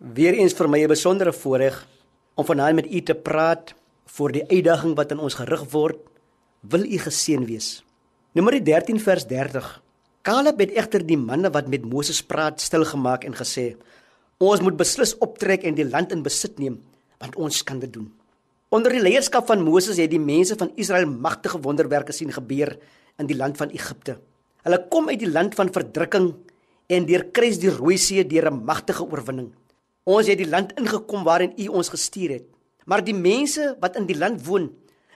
Weereens vir my 'n besondere voorreg om vanaand met u te praat voor die uitdaging wat aan ons gerig word. Wil u geseën wees. Nommer 13 vers 30. Caleb het egter die manne wat met Moses praat stilgemaak en gesê: "Ons moet beslis optrek en die land in besit neem, want ons kan dit doen." Onder die leierskap van Moses het die mense van Israel magtige wonderwerke sien gebeur in die land van Egipte. Hulle kom uit die land van verdrukking en deurkruis die Rooi See deur 'n magtige oorwinning. Ons het die land ingekom waarin U ons gestuur het. Maar die mense wat in die land woon,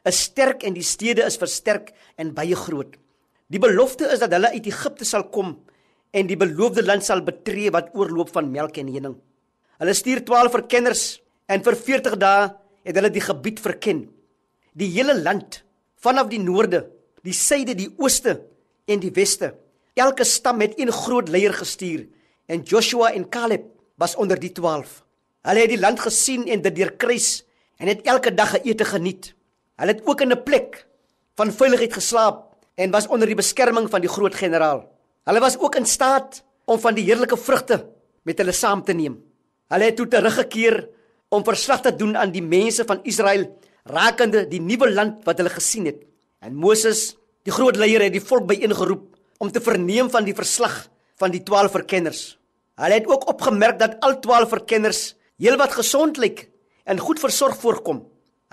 is sterk en die stede is versterk en baie groot. Die belofte is dat hulle uit Egipte sal kom en die beloofde land sal betree wat oorloop van melk en honing. Hulle stuur 12 verkenners en vir 40 dae het hulle die gebied verken. Die hele land vanaf die noorde, die suide, die ooste en die weste. Elke stam het een groot leier gestuur en Joshua en Caleb was onder die 12. Hulle het die land gesien en dit deurkruis en het elke dag geëte geniet. Hulle het ook in 'n plek van veiligheid geslaap en was onder die beskerming van die groot generaal. Hulle was ook in staat om van die heerlike vrugte met hulle saam te neem. Hulle het toe teruggekeer om verslag te doen aan die mense van Israel rakende die nuwe land wat hulle gesien het. En Moses, die groot leier, het die volk byeengeroep om te verneem van die verslag van die 12 verkenners. Hulle het ook opgemerk dat al 12 verkenners heelwat gesond lyk en goed versorg voorkom.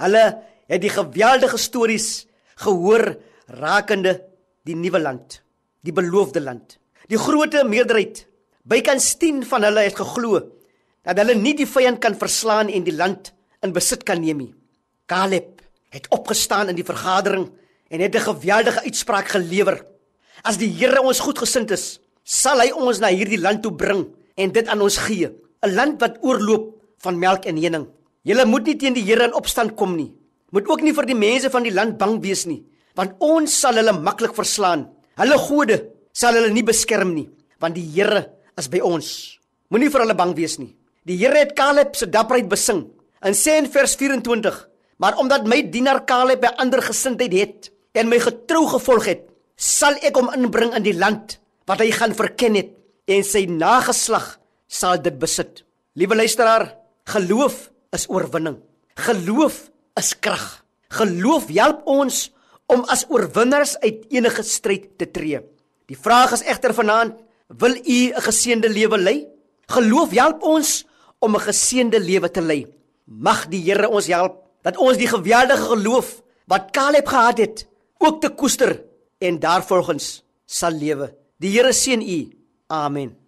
Hulle het die geweldige stories gehoor rakende die nuwe land, die beloofde land. Die grootte meerderheid, bykans 10 van hulle het geglo dat hulle nie die vyand kan verslaan en die land in besit kan neem nie. Caleb het opgestaan in die vergadering en het 'n geweldige uitspraak gelewer. As die Here ons goedgesind is, sal hy ons na hierdie land toe bring en dit aan ons gee, 'n land wat oorloop van melk en honing. Julle moet nie teen die Here in opstand kom nie. Moet ook nie vir die mense van die land bang wees nie, want ons sal hulle maklik verslaan. Hulle gode sal hulle nie beskerm nie, want die Here is by ons. Moenie vir hulle bang wees nie. Die Here het Caleb se dapperheid besing. In sê in vers 24: "Maar omdat my dienaar Caleb 'n ander gesindheid het en my getrou gevolg het, sal ek hom inbring in die land wat hy gaan verken het en sy nageslag sal dit besit. Liewe luisteraar, geloof is oorwinning. Geloof is krag. Geloof help ons om as oorwinners uit enige stryd te tree. Die vraag is egter vanaand, wil u 'n geseënde lewe lei? Geloof help ons om 'n geseënde lewe te lei. Mag die Here ons help dat ons die geweldige geloof wat Caleb gehad het, ook te koester en daarvolgens sal lewe. Die Here seën u. Amen.